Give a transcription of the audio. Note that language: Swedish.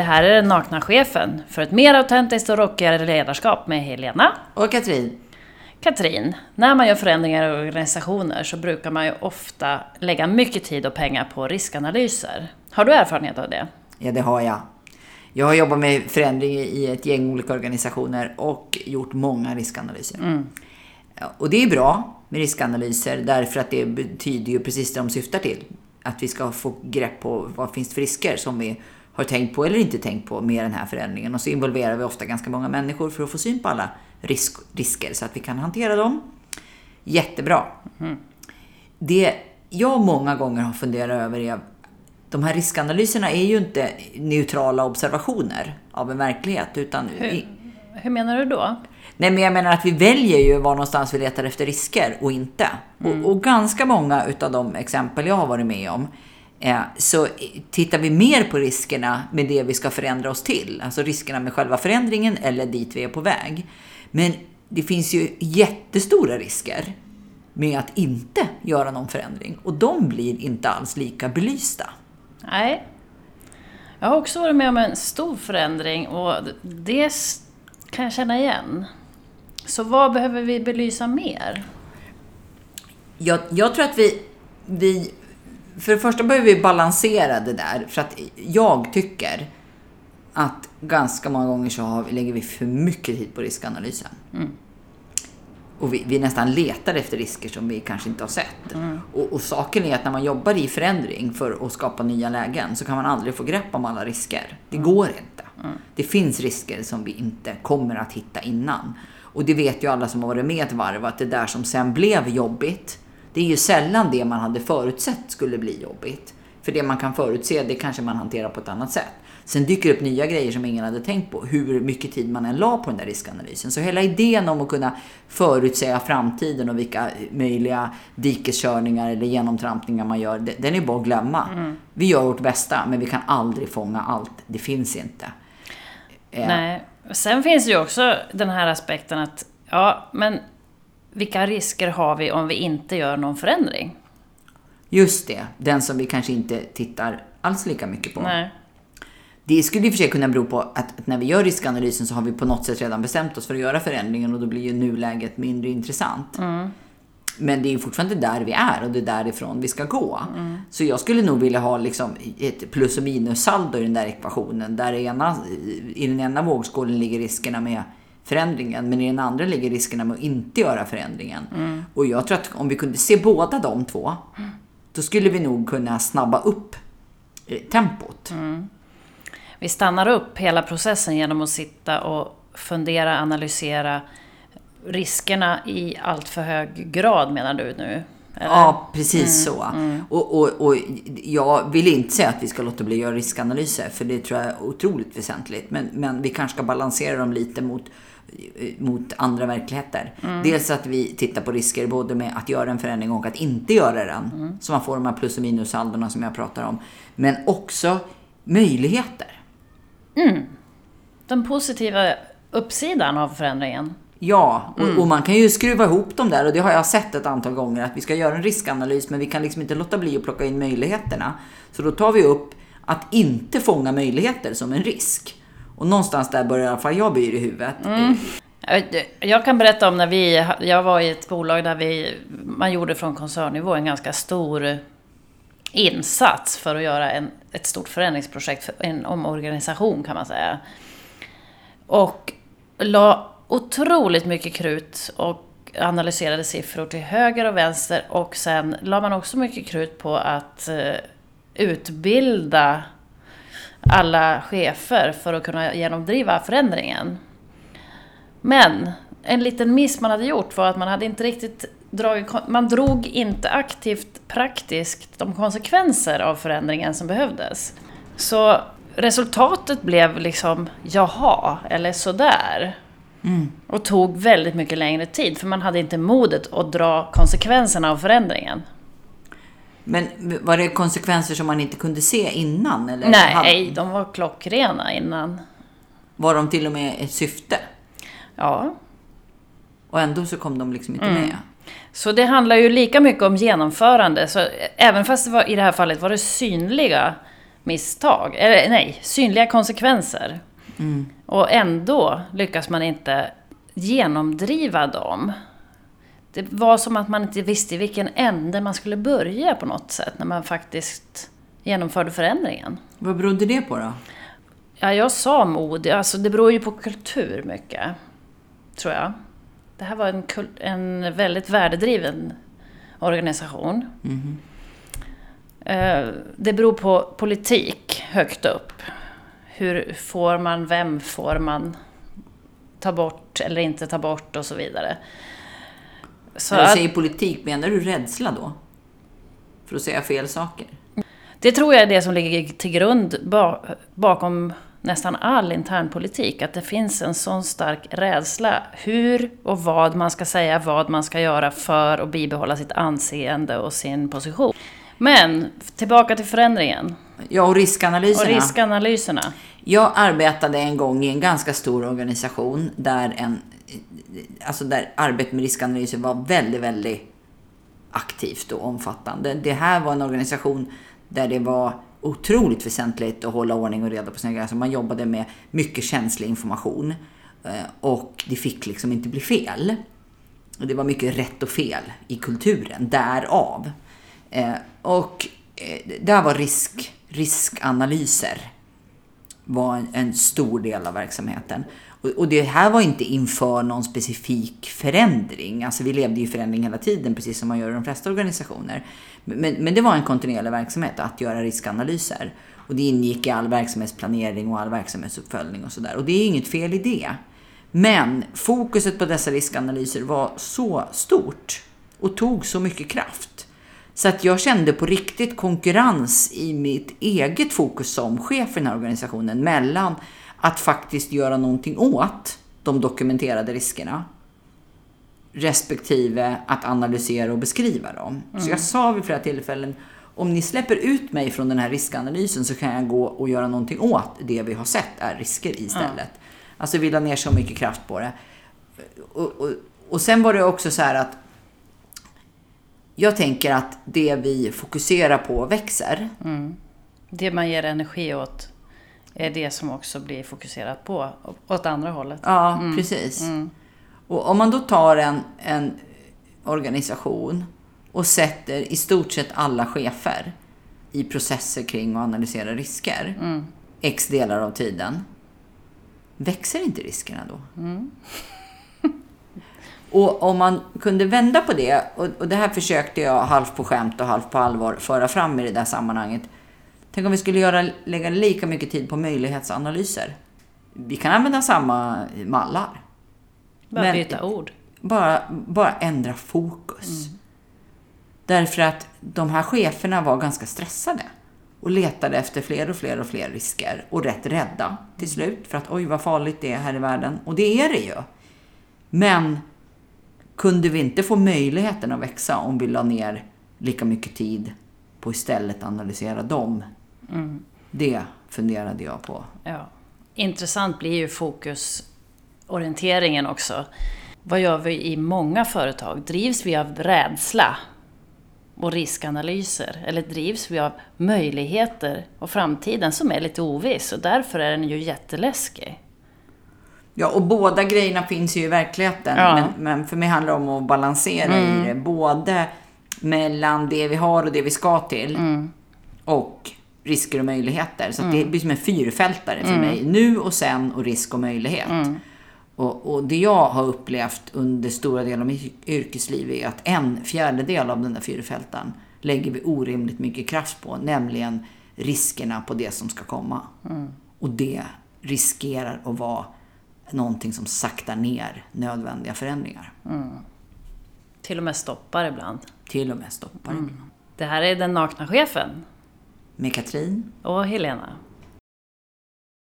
Det här är den nakna chefen för ett mer autentiskt och rockigare ledarskap med Helena. Och Katrin. Katrin, när man gör förändringar i organisationer så brukar man ju ofta lägga mycket tid och pengar på riskanalyser. Har du erfarenhet av det? Ja, det har jag. Jag har jobbat med förändring i ett gäng olika organisationer och gjort många riskanalyser. Mm. Och det är bra med riskanalyser därför att det betyder ju precis det de syftar till. Att vi ska få grepp på vad finns för risker som vi har tänkt på eller inte tänkt på med den här förändringen. Och så involverar vi ofta ganska många människor för att få syn på alla risk, risker så att vi kan hantera dem. Jättebra. Mm. Det jag många gånger har funderat över är de här riskanalyserna är ju inte neutrala observationer av en verklighet. Utan hur, hur menar du då? Nej, men jag menar att vi väljer ju var någonstans vi letar efter risker och inte. Mm. Och, och, ganska många utav de exempel jag har varit med om så tittar vi mer på riskerna med det vi ska förändra oss till. Alltså riskerna med själva förändringen eller dit vi är på väg. Men det finns ju jättestora risker med att inte göra någon förändring och de blir inte alls lika belysta. Nej. Jag har också varit med om en stor förändring och det kan jag känna igen. Så vad behöver vi belysa mer? Jag, jag tror att vi, vi... För det första behöver vi balansera det där. För att jag tycker att ganska många gånger så har, lägger vi för mycket tid på riskanalysen. Mm. Och vi, vi, nästan letar efter risker som vi kanske inte har sett. Mm. Och, och, saken är att när man jobbar i förändring för att skapa nya lägen så kan man aldrig få grepp om alla risker. Det mm. går inte. Mm. Det finns risker som vi inte kommer att hitta innan. Och det vet ju alla som har varit med ett varv att det där som sen blev jobbigt, det är ju sällan det man hade förutsett skulle bli jobbigt. För det man kan förutse, det kanske man hanterar på ett annat sätt. Sen dyker det upp nya grejer som ingen hade tänkt på, hur mycket tid man än la på den där riskanalysen. Så hela idén om att kunna förutsäga framtiden och vilka möjliga dikeskörningar eller genomtrampningar man gör, den är bara att glömma. Mm. Vi gör vårt bästa, men vi kan aldrig fånga allt. Det finns inte. Eh. Nej. Sen finns det ju också den här aspekten att, ja, men vilka risker har vi om vi inte gör någon förändring? Just det, den som vi kanske inte tittar alls lika mycket på. Nej. Det skulle i och för sig kunna bero på att när vi gör riskanalysen så har vi på något sätt redan bestämt oss för att göra förändringen och då blir ju nuläget mindre intressant. Mm. Men det är fortfarande där vi är och det är därifrån vi ska gå. Mm. Så jag skulle nog vilja ha liksom ett plus och minus-saldo i den där ekvationen. Där ena, i den ena vågskålen ligger riskerna med förändringen, men i den andra ligger riskerna med att inte göra förändringen. Mm. Och jag tror att om vi kunde se båda de två, då skulle vi nog kunna snabba upp eh, tempot. Mm. Vi stannar upp hela processen genom att sitta och fundera, analysera riskerna i allt för hög grad menar du nu? Eller? Ja, precis mm, så. Mm. Och, och, och jag vill inte säga att vi ska låta bli att göra riskanalyser, för det tror jag är otroligt väsentligt. Men, men vi kanske ska balansera dem lite mot, mot andra verkligheter. Mm. Dels att vi tittar på risker både med att göra en förändring och att inte göra den. Mm. Så man får de här plus och minussaldorna som jag pratar om. Men också möjligheter. Mm. Den positiva uppsidan av förändringen. Ja, och, mm. och, man kan ju skruva ihop dem där och det har jag sett ett antal gånger att vi ska göra en riskanalys men vi kan liksom inte låta bli att plocka in möjligheterna. Så då tar vi upp att inte fånga möjligheter som en risk. Och någonstans där börjar i alla fall jag bli i huvudet. Mm. Jag kan berätta om när vi, jag var i ett bolag där vi, man gjorde från koncernnivå en ganska stor insats för att göra en, ett stort förändringsprojekt, en omorganisation kan man säga. Och la otroligt mycket krut och analyserade siffror till höger och vänster och sen la man också mycket krut på att eh, utbilda alla chefer för att kunna genomdriva förändringen. Men en liten miss man hade gjort var att man hade inte riktigt dragit, man drog inte aktivt praktiskt de konsekvenser av förändringen som behövdes. Så resultatet blev liksom jaha, eller sådär. Mm. Och tog väldigt mycket längre tid, för man hade inte modet att dra konsekvenserna av förändringen. Men var det konsekvenser som man inte kunde se innan? Eller Nej, hade... de var klockrena innan. Var de till och med ett syfte? Ja. Och ändå så kom de liksom inte mm. med? Så det handlar ju lika mycket om genomförande. Så även fast det var, i det här fallet var det synliga misstag, eller nej, synliga konsekvenser. Och ändå lyckas man inte genomdriva dem. Det var som att man inte visste i vilken ände man skulle börja på något sätt när man faktiskt genomförde förändringen. Vad berodde det på då? Ja, jag sa mod. Alltså, det beror ju på kultur mycket, tror jag. Det här var en, en väldigt värdedriven organisation. Eh, Det beror på politik högt upp. Hur får man, vem får man ta bort eller inte ta bort och så vidare. Så När du säger politik, menar du rädsla då? För att säga fel saker? det tror jag är det som ligger till grund ba, bakom nästan all internpolitik. Att det finns en sån stark rädsla hur och vad man ska säga, vad man ska göra för att bibehålla sitt anseende och sin position. Men tillbaka till förändringen Ja, och och riskanalyserna. Jag arbetade en gång i en ganska stor organisation där, en, alltså där arbetet med riskanalyser var väldigt, väldigt aktivt och omfattande. Det här var en organisation där det var otroligt väsentligt att hålla ordning och reda på sina grejer. Alltså man jobbade med mycket känslig information eh, och det fick liksom inte bli fel. Och det var mycket rätt och fel i kulturen, därav. Eh, och eh, där var risk, riskanalyser var en, en stor del av verksamheten. Och, och det här var inte inför någon specifik förändring. Alltså vi levde ju i förändring hela tiden, precis som man gör i de flesta organisationer. Men, men det var en kontinuerlig verksamhet att göra riskanalyser. Och det ingick i all verksamhetsplanering och all verksamhetsuppföljning och sådär. Och det är inget fel i det. Men fokuset på dessa riskanalyser var så stort och tog så mycket kraft. Så att jag kände på riktigt konkurrens i mitt eget fokus som chef för den här organisationen mellan att faktiskt göra någonting åt de dokumenterade riskerna respektive att analysera och beskriva dem. Så jag sa vid flera tillfällen om ni släpper ut mig från den här riskanalysen så kan jag gå och göra någonting åt det vi har sett är risker istället. Alltså vi la ner så mycket kraft på det. Och, och, och sen var det också så här att jag tänker att det vi fokuserar på växer. Det man ger energi åt är det som också blir fokuserat på åt andra hållet. Ja, precis. Och om man då tar en, en organisation och sätter i stort sett alla chefer i processer kring att analysera risker, x delar av tiden, växer inte riskerna då? Och om man kunde vända på det, och, och det här försökte jag halvt på skämt och halvt på allvar föra fram i det där sammanhanget. Tänk om vi skulle göra, lägga lika mycket tid på möjlighetsanalyser. Vi kan använda samma mallar. Bara Men- byta ord. Bara, bara ändra fokus. Därför att de här cheferna var ganska stressade och letade efter fler och fler och fler risker och rätt rädda till slut för att oj vad farligt det är här i världen. Och det är det ju. Men kunde vi inte få möjligheten att växa om vi la ner lika mycket tid på istället analysera dem? Det funderade jag på. Ja. Intressant blir ju fokusorienteringen också. Vad gör vi i många företag? Drivs vi av rädsla och riskanalyser? Eller drivs vi av möjligheter och framtiden som är lite oviss? Och därför är den ju jätteläskig. Ja, och båda grejerna finns ju i verkligheten. Ja. Men, men för mig handlar det om att balansera i det. Både mellan det vi har och det vi ska till. Och risker och möjligheter. Så att det blir som en fyrfältare för mig. Nu och sen och risk och möjlighet. Och, och det jag har upplevt under stora delar av mitt yrkesliv är att en fjärdedel av den där fyrfältaren lägger vi orimligt mycket kraft på. Nämligen riskerna på det som ska komma. Och det riskerar att vara någonting som saktar ner nödvändiga förändringar. Till och med stoppar ibland. Till och med stoppar ibland. Det här är Den nakna chefen Med Katrin och Helena.